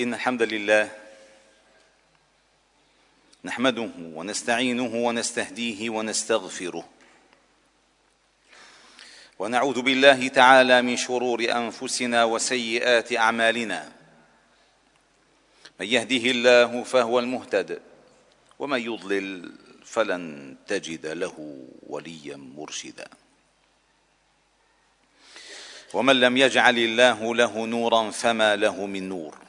إن الحمد لله نحمده ونستعينه ونستهديه ونستغفره. ونعوذ بالله تعالى من شرور أنفسنا وسيئات أعمالنا. من يهده الله فهو المهتد ومن يضلل فلن تجد له وليا مرشدا. ومن لم يجعل الله له نورا فما له من نور.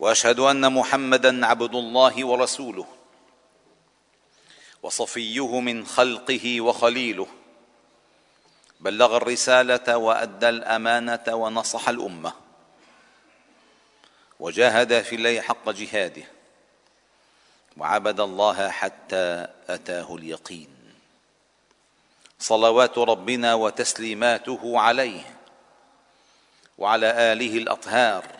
وأشهد أن محمدا عبد الله ورسوله وصفيه من خلقه وخليله. بلغ الرسالة وأدى الأمانة ونصح الأمة. وجاهد في الله حق جهاده. وعبد الله حتى أتاه اليقين. صلوات ربنا وتسليماته عليه. وعلى آله الأطهار.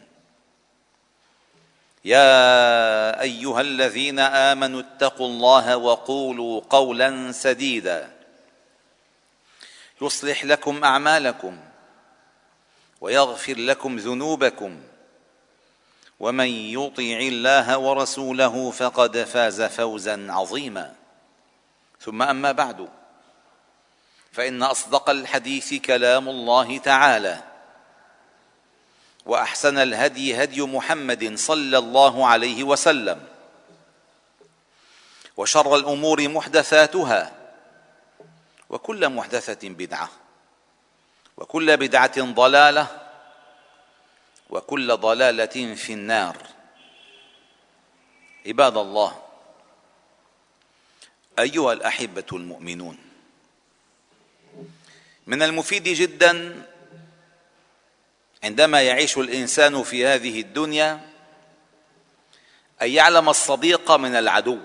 يا أيها الذين آمنوا اتقوا الله وقولوا قولا سديدا. يصلح لكم أعمالكم ويغفر لكم ذنوبكم. ومن يطع الله ورسوله فقد فاز فوزا عظيما. ثم أما بعد فإن أصدق الحديث كلام الله تعالى. وأحسن الهدي هدي محمد صلى الله عليه وسلم. وشر الأمور محدثاتها وكل محدثة بدعة وكل بدعة ضلالة وكل ضلالة في النار. عباد الله أيها الأحبة المؤمنون من المفيد جدا عندما يعيش الإنسان في هذه الدنيا أن يعلم الصديق من العدو.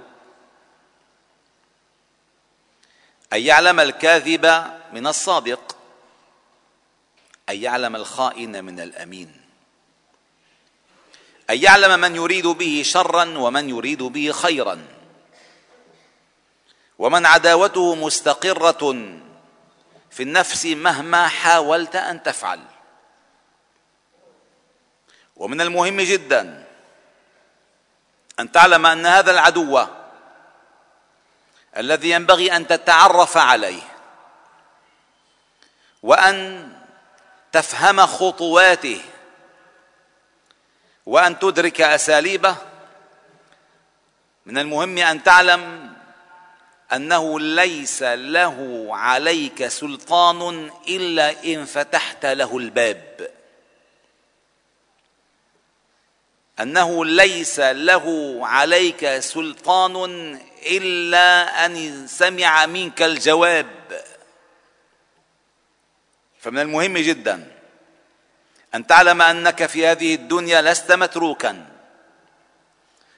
أن يعلم الكاذب من الصادق. أن يعلم الخائن من الأمين. أن يعلم من يريد به شرا ومن يريد به خيرا. ومن عداوته مستقرة في النفس مهما حاولت أن تفعل. ومن المهم جدا أن تعلم أن هذا العدو الذي ينبغي أن تتعرف عليه وأن تفهم خطواته وأن تدرك أساليبه من المهم أن تعلم أنه ليس له عليك سلطان إلا إن فتحت له الباب. أنه ليس له عليك سلطان إلا أن سمع منك الجواب. فمن المهم جدا أن تعلم أنك في هذه الدنيا لست متروكا.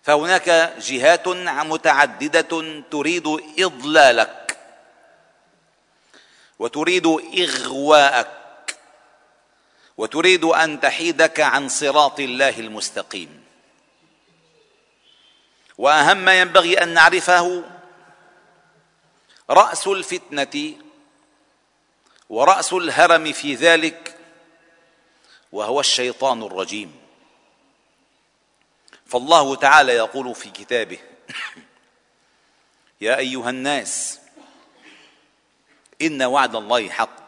فهناك جهات متعددة تريد إضلالك وتريد إغواءك. وتريد أن تحيدك عن صراط الله المستقيم. وأهم ما ينبغي أن نعرفه رأس الفتنة ورأس الهرم في ذلك وهو الشيطان الرجيم. فالله تعالى يقول في كتابه يا أيها الناس إن وعد الله حق.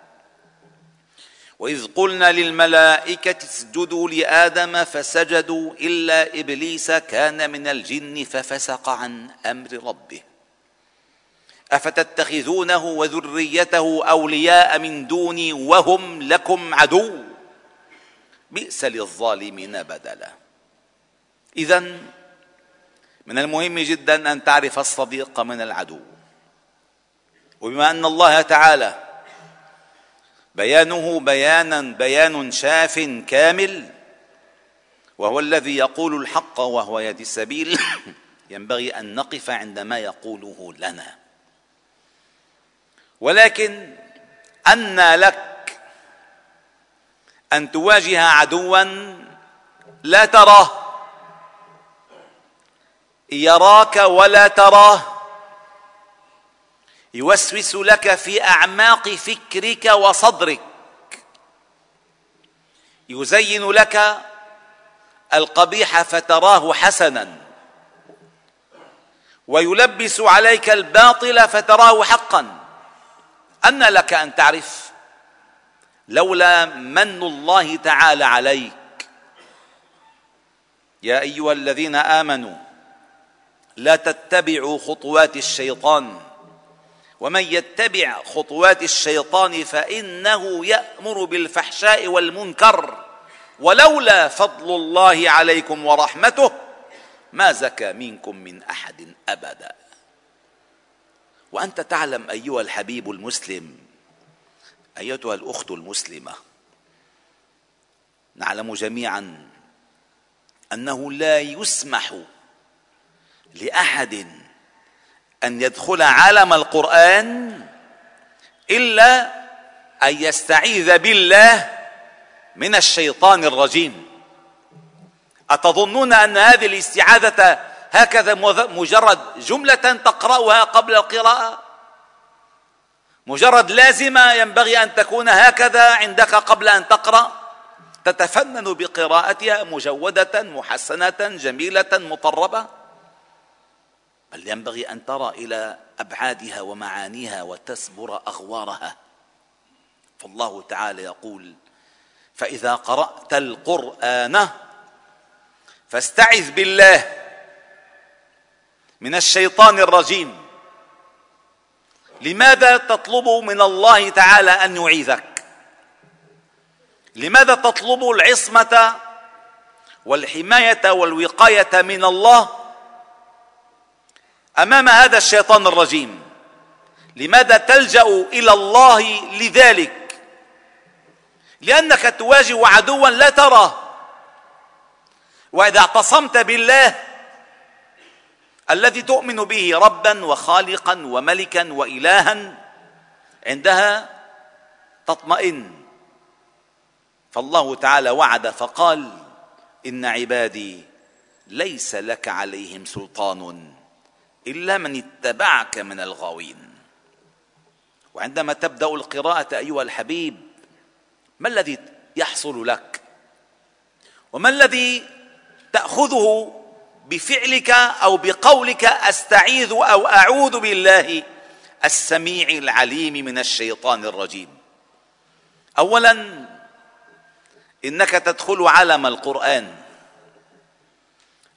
وإذ قلنا للملائكة اسجدوا لآدم فسجدوا إلا إبليس كان من الجن ففسق عن أمر ربه. أفتتخذونه وذريته أولياء من دوني وهم لكم عدو؟ بئس للظالمين بدلا. اذا من المهم جدا أن تعرف الصديق من العدو. وبما أن الله تعالى بيانه بيانا بيان شاف كامل وهو الذي يقول الحق وهو يهدي السبيل. ينبغي أن نقف عندما يقوله لنا. ولكن أن لك أن تواجه عدوا لا تراه يراك ولا تراه. يوسوس لك في أعماق فكرك وصدرك. يزين لك القبيح فتراه حسنا. ويلبس عليك الباطل فتراه حقا. أن لك أن تعرف لولا من الله تعالى عليك. يا أيها الذين آمنوا لا تتبعوا خطوات الشيطان. ومن يتبع خطوات الشيطان فإنه يأمر بالفحشاء والمنكر ولولا فضل الله عليكم ورحمته ما زكى منكم من أحد أبدا. وأنت تعلم أيها الحبيب المسلم أيتها الأخت المسلمة نعلم جميعا أنه لا يسمح لأحد أن يدخل عالم القرآن إلا أن يستعيذ بالله من الشيطان الرجيم. أتظنون أن هذه الاستعاذة هكذا مجرد جملة تقرأها قبل القراءة؟ مجرد لازمة ينبغي أن تكون هكذا عندك قبل أن تقرأ؟ تتفنن بقراءتها مجودة محسنة جميلة مطربة؟ بل ينبغي أن ترى إلى أبعادها ومعانيها وتسبر أغوارها. فالله تعالى يقول فإذا قرأت القرآن فاستعذ بالله من الشيطان الرجيم. لماذا تطلب من الله تعالى أن يعيذك؟ لماذا تطلب العصمة والحماية والوقاية من الله أمام هذا الشيطان الرجيم. لماذا تلجأ إلى الله لذلك؟ لأنك تواجه عدوا لا تراه. وإذا اعتصمت بالله الذي تؤمن به ربا وخالقا وملكا والها عندها تطمئن. فالله تعالى وعد فقال إن عبادي ليس لك عليهم سلطان. إلا من اتبعك من الغاوين. وعندما تبدأ القراءة أيها الحبيب ما الذي يحصل لك؟ وما الذي تأخذه بفعلك أو بقولك أستعيذ أو أعوذ بالله السميع العليم من الشيطان الرجيم؟ اولا إنك تدخل عالم القرآن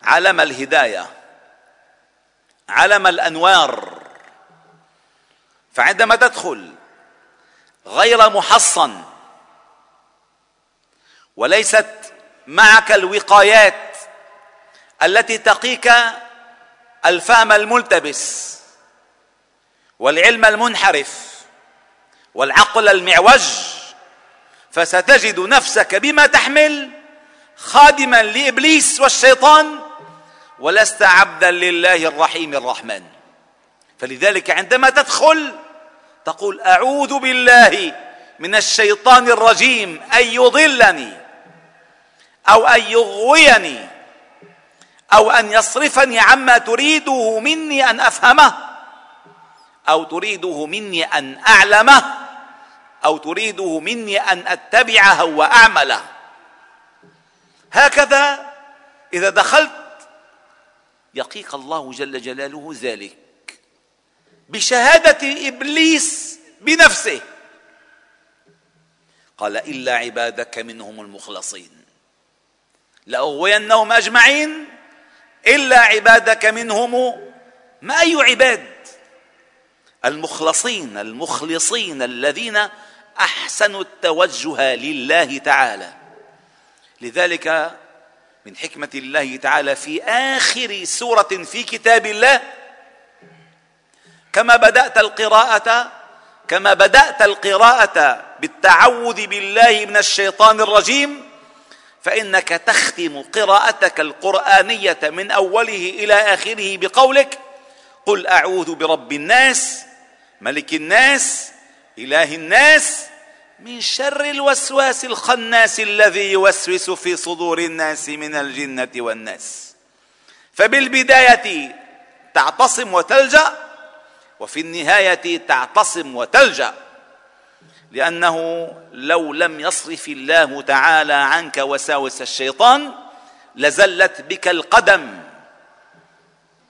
عالم الهداية. علم الأنوار. فعندما تدخل غير محصن وليست معك الوقايات التي تقيك الفهم الملتبس والعلم المنحرف والعقل المعوج فستجد نفسك بما تحمل خادما لإبليس والشيطان ولست عبدا لله الرحيم الرحمن. فلذلك عندما تدخل تقول أعوذ بالله من الشيطان الرجيم أن يضلني أو أن يغويني أو أن يصرفني عما تريده مني أن أفهمه أو تريده مني أن أعلمه أو تريده مني أن أتبعه وأعمله. هكذا إذا دخلت يقيك الله جل جلاله ذلك. بشهادة إبليس بنفسه. قال إلا عبادك منهم المخلصين. لأغوينهم أجمعين. إلا عبادك منهم ما أي عباد؟ المخلصين المخلصين الذين أحسنوا التوجه لله تعالى. لذلك من حكمة الله تعالى في آخر سورة في كتاب الله. كما بدأت القراءة كما بدأت القراءة بالتعوذ بالله من الشيطان الرجيم فإنك تختم قراءتك القرآنية من أوله إلى آخره بقولك قل أعوذ برب الناس ملك الناس إله الناس من شر الوسواس الخناس الذي يوسوس في صدور الناس من الجنة والناس. فبالبداية تعتصم وتلجأ وفي النهاية تعتصم وتلجأ. لأنه لو لم يصرف الله تعالى عنك وساوس الشيطان لزلت بك القدم.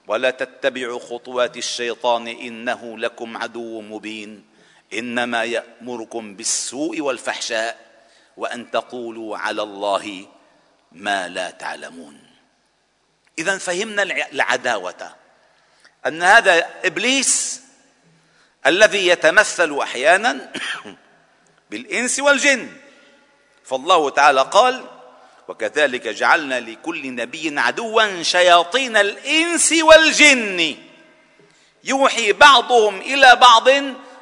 ولا تتبعوا خطوات الشيطان إنه لكم عدو مبين. إنما يأمركم بالسوء والفحشاء وأن تقولوا على الله ما لا تعلمون. اذا فهمنا العداوة أن هذا إبليس الذي يتمثل أحيانا بالإنس والجن. فالله تعالى قال وكذلك جعلنا لكل نبي عدوا شياطين الإنس والجن. يوحي بعضهم إلى بعض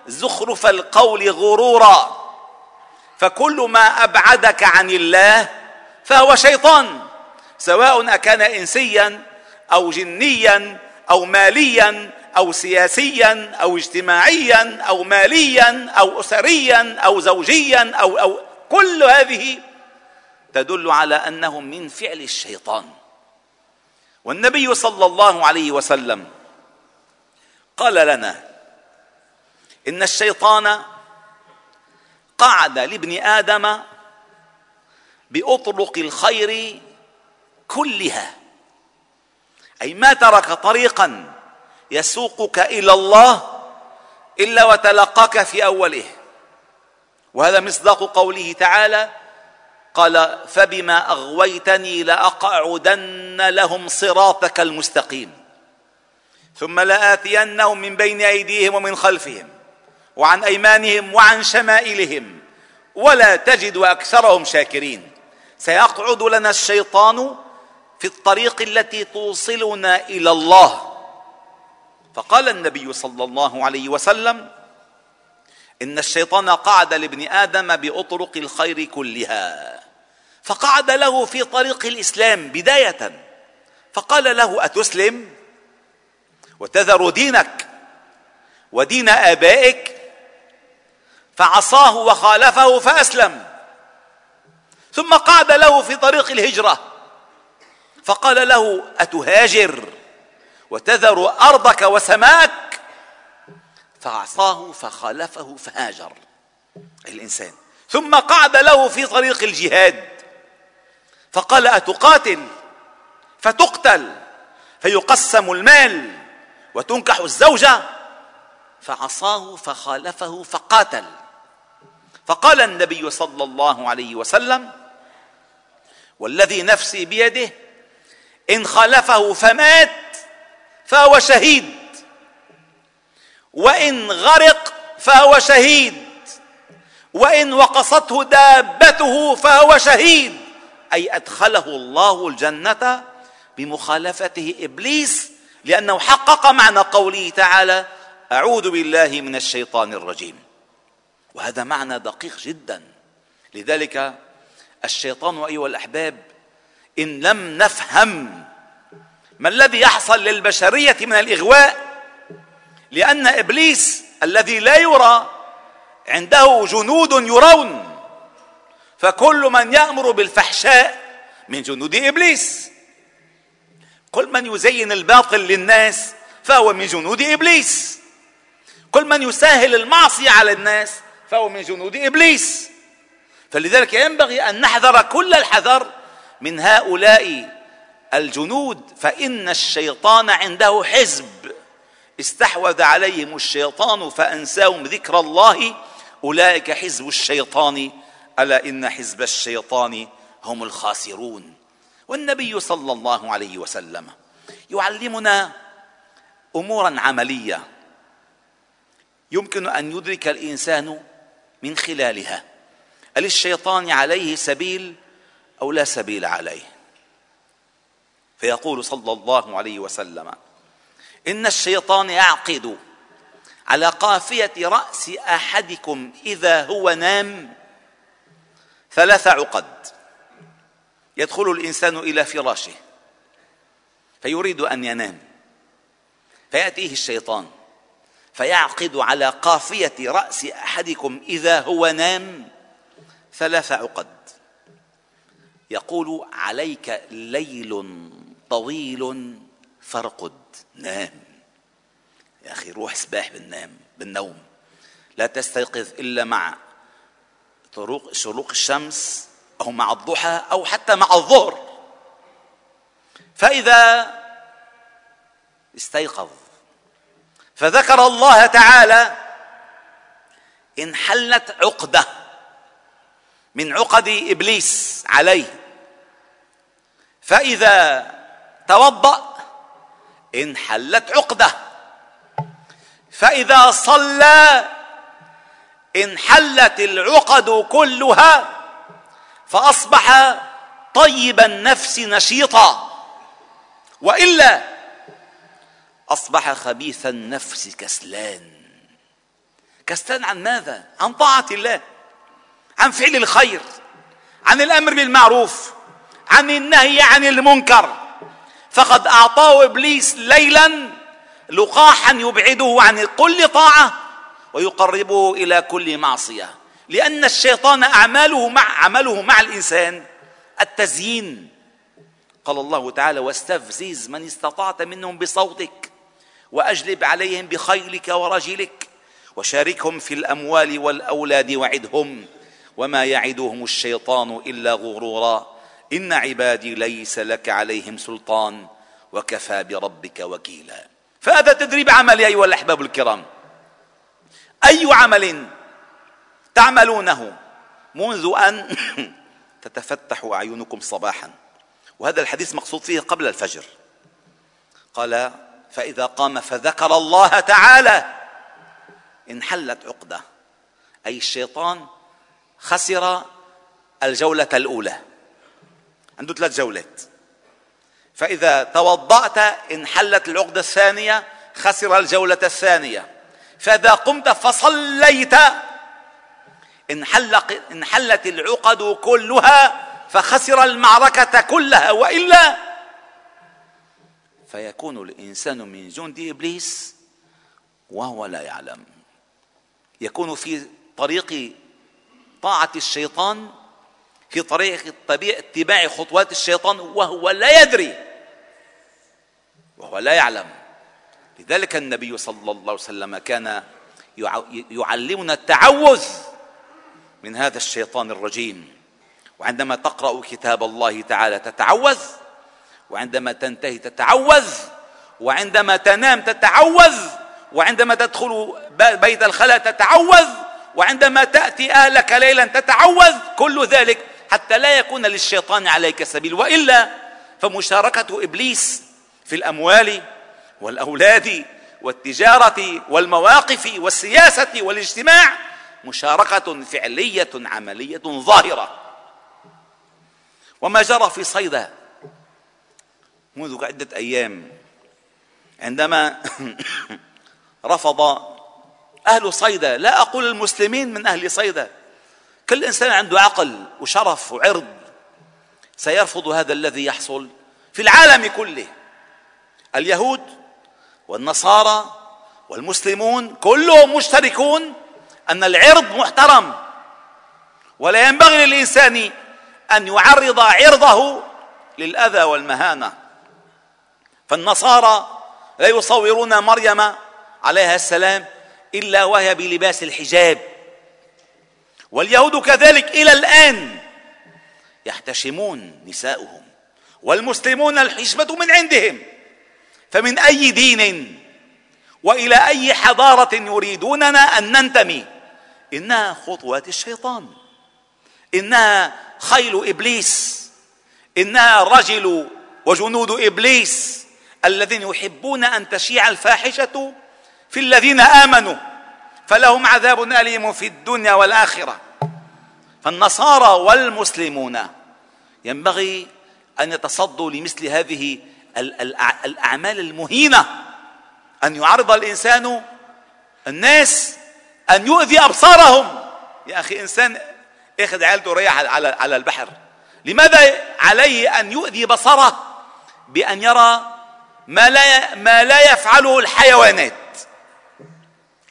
زخرف القول غرورا. فكل ما أبعدك عن الله فهو شيطان سواء أكان انسيا أو جنيا أو ماليا أو سياسيا أو اجتماعيا أو ماليا أو اسريا أو زوجيا أو أو كل هذه تدل على انه من فعل الشيطان. والنبي صلى الله عليه وسلم قال لنا إن الشيطان قعد لابن آدم بأطرق الخير كلها. أي ما ترك طريقا يسوقك إلى الله إلا وتلقاك في أوله. وهذا مصداق قوله تعالى قال فبما أغويتني لأقعدن لهم صراطك المستقيم ثم لآتينهم من بين أيديهم ومن خلفهم. وعن أيمانهم وعن شمائلهم ولا تجد أكثرهم شاكرين. سيقعد لنا الشيطان في الطريق التي توصلنا إلى الله. فقال النبي صلى الله عليه وسلم إن الشيطان قعد لابن آدم بأطرق الخير كلها. فقعد له في طريق الإسلام بداية. فقال له أتسلم؟ وتذر دينك؟ ودين آبائك؟ فعصاه وخالفه فأسلم. ثم قعد له في طريق الهجرة. فقال له أتهاجر وتذر أرضك وسماك؟ فعصاه فخالفه فهاجر الإنسان. ثم قعد له في طريق الجهاد. فقال أتقاتل؟ فتقتل. فيقسم المال وتنكح الزوجة. فعصاه فخالفه فقاتل. فقال النبي صلى الله عليه وسلم والذي نفسي بيده إن خالفه فمات فهو شهيد وإن غرق فهو شهيد وإن وقصته دابته فهو شهيد أي أدخله الله الجنة بمخالفته إبليس لأنه حقق معنى قوله تعالى أعوذ بالله من الشيطان الرجيم. وهذا معنى دقيق جدا. لذلك الشيطان أيها الأحباب إن لم نفهم ما الذي يحصل للبشرية من الإغواء لأن إبليس الذي لا يرى عنده جنود يرون فكل من يأمر بالفحشاء من جنود إبليس. كل من يزين الباطل للناس فهو من جنود إبليس. كل من يسهل المعصية على الناس فهو من جنود إبليس. فلذلك ينبغي أن نحذر كل الحذر من هؤلاء الجنود فإن الشيطان عنده حزب. استحوذ عليهم الشيطان فأنساهم ذكر الله. أولئك حزب الشيطان. ألا إن حزب الشيطان هم الخاسرون. والنبي صلى الله عليه وسلم يعلمنا أمورا عملية. يمكن أن يدرك الإنسان من خلالها. هل الشيطان عليه سبيل أو لا سبيل عليه؟ فيقول صلى الله عليه وسلم إن الشيطان يعقد على قافية رأس أحدكم إذا هو نام ثلاث عقد. يدخل الإنسان إلى فراشه فيريد أن ينام فيأتيه الشيطان. فيعقد على قافية رأس أحدكم إذا هو نام ثلاث عقد. يقول عليك ليل طويل فارقد. نام. يا أخي روح سباح بالنام بالنوم. لا تستيقظ إلا مع طروق شروق الشمس أو مع الضحى أو حتى مع الظهر. فإذا استيقظ فذكر الله تعالى انحلت عقدة من عقد إبليس عليه. فإذا توضأ انحلت عقدة. فإذا صلى انحلت العقد كلها فأصبح طيب النفس نشيطا. وإلا أصبح خبيث النفس كسلان. كسلان عن ماذا؟ عن طاعة الله عن فعل الخير عن الأمر بالمعروف عن النهي عن المنكر. فقد أعطاه إبليس ليلا لقاحا يبعده عن كل طاعة ويقربه إلى كل معصية. لأن الشيطان أعماله مع عمله مع الإنسان التزيين. قال الله تعالى واستفزز من استطعت منهم بصوتك. وأجلب عليهم بخيلك ورجلك وشاركهم في الأموال والأولاد وعدهم وما يعدهم الشيطان إلا غرورا إن عبادي ليس لك عليهم سلطان وكفى بربك وكيلا فهذا تدريب عملي أيها الأحباب الكرام أي عمل تعملونه منذ أن تتفتح أعينكم صباحا وهذا الحديث مقصود فيه قبل الفجر قال فإذا قام فذكر الله تعالى انحلت عقدة. أي الشيطان خسر الجولة الأولى. عنده ثلاث جولات. فإذا توضأت انحلت العقدة الثانية خسر الجولة الثانية. فإذا قمت فصليت انحلق انحلت العقد كلها فخسر المعركة كلها. وإلا فيكون الإنسان من جند إبليس وهو لا يعلم. يكون في طريق طاعة الشيطان في طريق اتباع خطوات الشيطان وهو لا يدري. وهو لا يعلم. لذلك النبي صلى الله عليه وسلم كان يعلمنا التعوذ من هذا الشيطان الرجيم. وعندما تقرأ كتاب الله تعالى تتعوذ وعندما تنتهي تتعوذ وعندما تنام تتعوذ وعندما تدخل بيت الخلاء تتعوذ وعندما تأتي أهلك ليلا تتعوذ كل ذلك حتى لا يكون للشيطان عليك سبيل. وإلا فمشاركة إبليس في الأموال والأولاد والتجارة والمواقف والسياسة والاجتماع مشاركة فعلية عملية ظاهرة. وما جرى في صيدا منذ عدة أيام. عندما رفض أهل صيدا لا أقول المسلمين من أهل صيدا. كل إنسان عنده عقل وشرف وعرض. سيرفض هذا الذي يحصل في العالم كله. اليهود والنصارى والمسلمون كلهم مشتركون أن العرض محترم. ولا ينبغي للإنسان أن يعرض عرضه للأذى والمهانة. فالنصارى لا يصورون مريم عليها السلام إلا وهي بلباس الحجاب. واليهود كذلك إلى الآن يحتشمون نساؤهم والمسلمون الحشمة من عندهم. فمن أي دين وإلى أي حضارة يريدوننا أن ننتمي؟ انها خطوات الشيطان. انها خيل إبليس. انها رجل وجنود إبليس. الذين يحبون أن تشيع الفاحشة في الذين آمنوا فلهم عذاب أليم في الدنيا والآخرة. فالنصارى والمسلمون ينبغي أن يتصدوا لمثل هذه الأعمال المهينة أن يعرض الإنسان الناس أن يؤذي أبصارهم. يا أخي إنسان اخذ عيلته ريح على على البحر لماذا عليه أن يؤذي بصره؟ بأن يرى ما لا ما لا يفعله الحيوانات.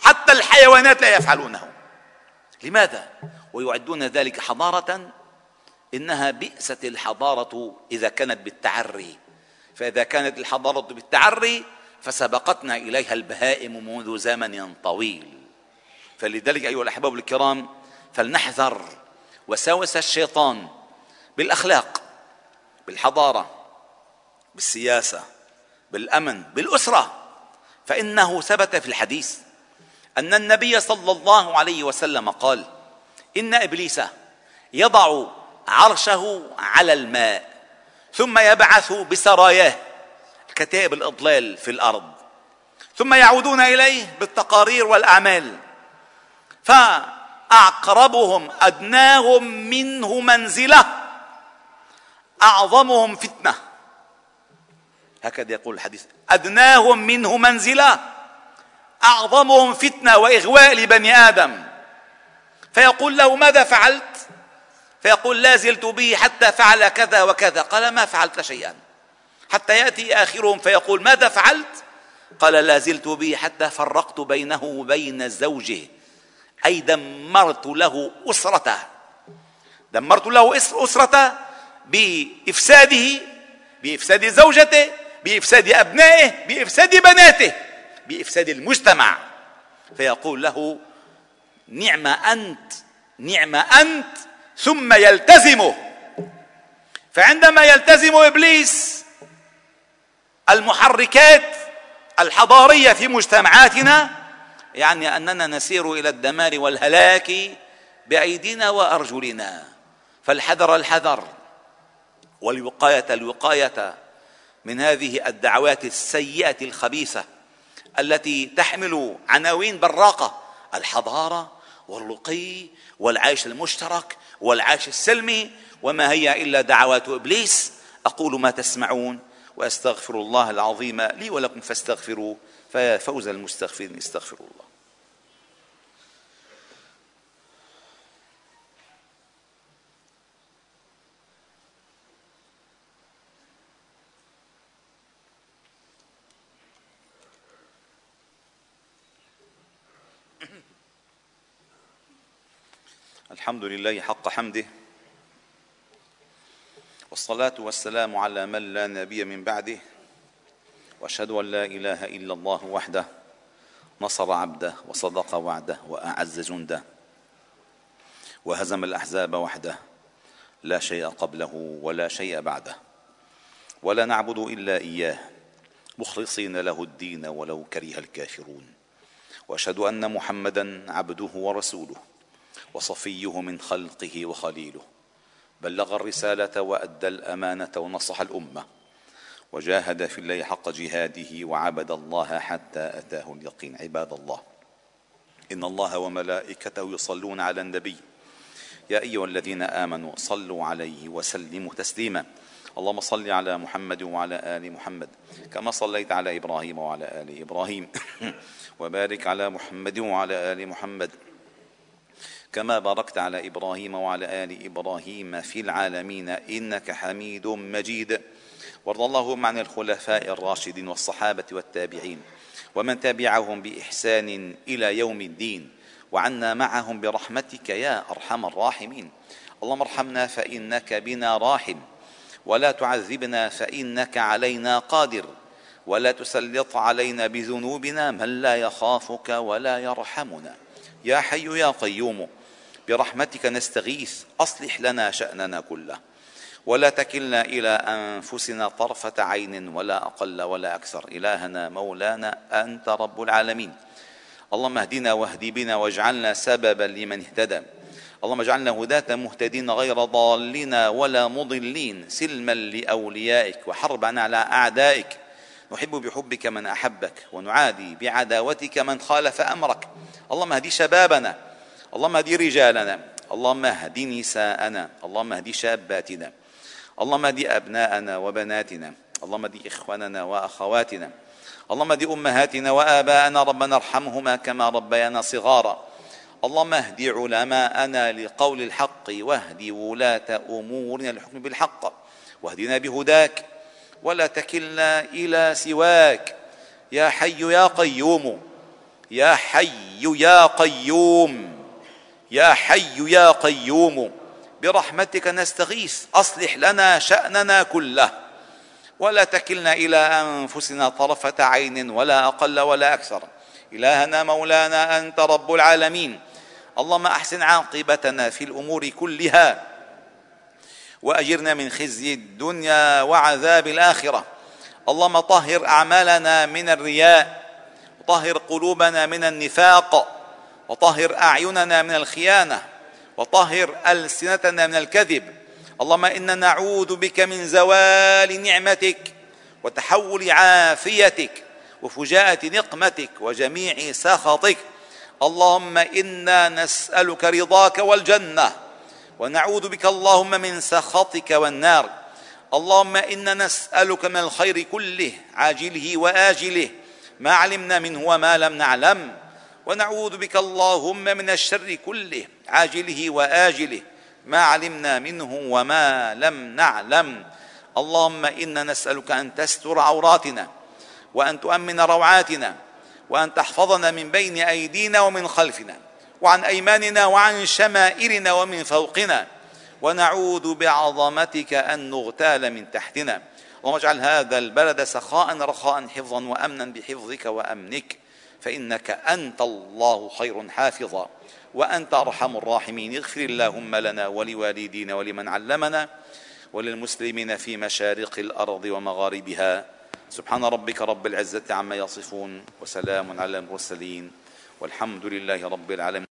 حتى الحيوانات لا يفعلونه. لماذا؟ ويعدون ذلك حضارة إنها بئست الحضارة إذا كانت بالتعري. فإذا كانت الحضارة بالتعري فسبقتنا إليها البهائم منذ زمن طويل. فلذلك أيها الأحباب الكرام فلنحذر وساوس الشيطان بالأخلاق بالحضارة بالسياسة بالأمن بالأسرة. فإنه ثبت في الحديث أن النبي صلى الله عليه وسلم قال إن إبليس يضع عرشه على الماء ثم يبعث بسراياه. كتائب الإضلال في الأرض. ثم يعودون إليه بالتقارير والأعمال. فاقربهم أدناهم منه منزلة أعظمهم فتنة. هكذا يقول الحديث أدناهم منه منزلة أعظمهم فتنة واغواء لبني آدم. فيقول له ماذا فعلت؟ فيقول لا زلت به حتى فعل كذا وكذا. قال ما فعلت شيئا. حتى يأتي آخرهم فيقول ماذا فعلت؟ قال لا زلت به حتى فرقت بينه وبين زوجه أي دمرت له أسرته. دمرت له أسرته بإفساده بإفساد زوجته بإفساد أبنائه بإفساد بناته بإفساد المجتمع. فيقول له نعم أنت نعم أنت ثم يلتزمه. فعندما يلتزم إبليس المحركات الحضارية في مجتمعاتنا يعني أننا نسير إلى الدمار والهلاك بأيدينا وأرجلنا فالحذر الحذر والوقاية الوقاية من هذه الدعوات السيئة الخبيثة التي تحمل عناوين براقة الحضارة والرقي والعيش المشترك والعيش السلمي وما هي إلا دعوات إبليس. أقول ما تسمعون وأستغفر الله العظيم لي ولكم فاستغفروه فيا فوز المستغفرين استغفروا الله. الحمد لله حق حمده والصلاة والسلام على من لا نبي من بعده وأشهد أن لا إله إلا الله وحده نصر عبده وصدق وعده وأعز جنده وهزم الأحزاب وحده لا شيء قبله ولا شيء بعده ولا نعبد إلا إياه مخلصين له الدين ولو كره الكافرون وأشهد أن محمدا عبده ورسوله. وصفيه من خلقه وخليله. بلغ الرسالة وأدى الأمانة ونصح الأمة. وجاهد في الله حق جهاده وعبد الله حتى أتاه اليقين. عباد الله إن الله وملائكته يصلون على النبي. يا أيها الذين آمنوا صلوا عليه وسلموا تسليما. اللهم صل على محمد وعلى آل محمد كما صليت على إبراهيم وعلى آل إبراهيم. وبارك على محمد وعلى آل محمد. كما باركت على إبراهيم وعلى آل إبراهيم في العالمين إنك حميد مجيد. وارض اللهم عن الخلفاء الراشدين والصحابة والتابعين ومن تبعهم بإحسان إلى يوم الدين وعنا معهم برحمتك يا أرحم الراحمين. اللهم ارحمنا فإنك بنا راحم ولا تعذبنا فإنك علينا قادر ولا تسلط علينا بذنوبنا من لا يخافك ولا يرحمنا. يا حي يا قيوم برحمتك نستغيث أصلح لنا شأننا كله. ولا تكلنا إلى أنفسنا طرفة عين ولا أقل ولا أكثر. إلهنا مولانا أنت رب العالمين. اللهم اهدنا واهد بنا واجعلنا سببا لمن اهتدى. اللهم اجعلنا هداة مهتدين غير ضالين ولا مضلين. سلما لأوليائك وحربا على أعدائك. نحب بحبك من أحبك ونعادي بعداوتك من خالف أمرك. اللهم اهدي شبابنا اللهم اهدي رجالنا اللهم اهد نساءنا اللهم اهد شاباتنا اللهم اهد أبناءنا وبناتنا اللهم اهد إخواننا وأخواتنا اللهم اهد أمهاتنا وآباءنا ربنا ارحمهما كما ربيانا صغارا. اللهم اهد علماءنا لقول الحق واهد ولاة أمورنا للحكم بالحق. واهدنا بهداك ولا تكلنا إلى سواك. يا حي يا قيوم يا حي يا قيوم. يا حي يا قيوم برحمتك نستغيث أصلح لنا شأننا كله. ولا تكلنا إلى أنفسنا طرفة عين ولا أقل ولا أكثر. إلهنا مولانا أنت رب العالمين. اللهم أحسن عاقبتنا في الأمور كلها. وأجرنا من خزي الدنيا وعذاب الآخرة. اللهم طهر أعمالنا من الرياء وطهر قلوبنا من النفاق. وطهر أعيننا من الخيانة وطهر ألسنتنا من الكذب. اللهم أنا نعوذ بك من زوال نعمتك وتحول عافيتك وفجاءة نقمتك وجميع سخطك. اللهم إنا نسألك رضاك والجنة ونعوذ بك اللهم من سخطك والنار. اللهم أنا نسألك من الخير كله عاجله وآجله ما علمنا منه وما لم نعلم. ونعوذ بك اللهم من الشر كله عاجله وآجله ما علمنا منه وما لم نعلم. اللهم إنا نسألك أن تستر عوراتنا وأن تؤمن روعاتنا وأن تحفظنا من بين أيدينا ومن خلفنا وعن أيماننا وعن شمائلنا ومن فوقنا. ونعوذ بعظمتك أن نغتال من تحتنا. اللهم اجعل هذا البلد سخاء رخاء حفظا وامنا بحفظك وأمنك. فإنك أنت الله خير حافظا وأنت أرحم الراحمين. اغفر اللهم لنا ولوالدينا ولمن علمنا وللمسلمين في مشارق الأرض ومغاربها. سبحان ربك رب العزة عما يصفون وسلام على المرسلين والحمد لله رب العالمين.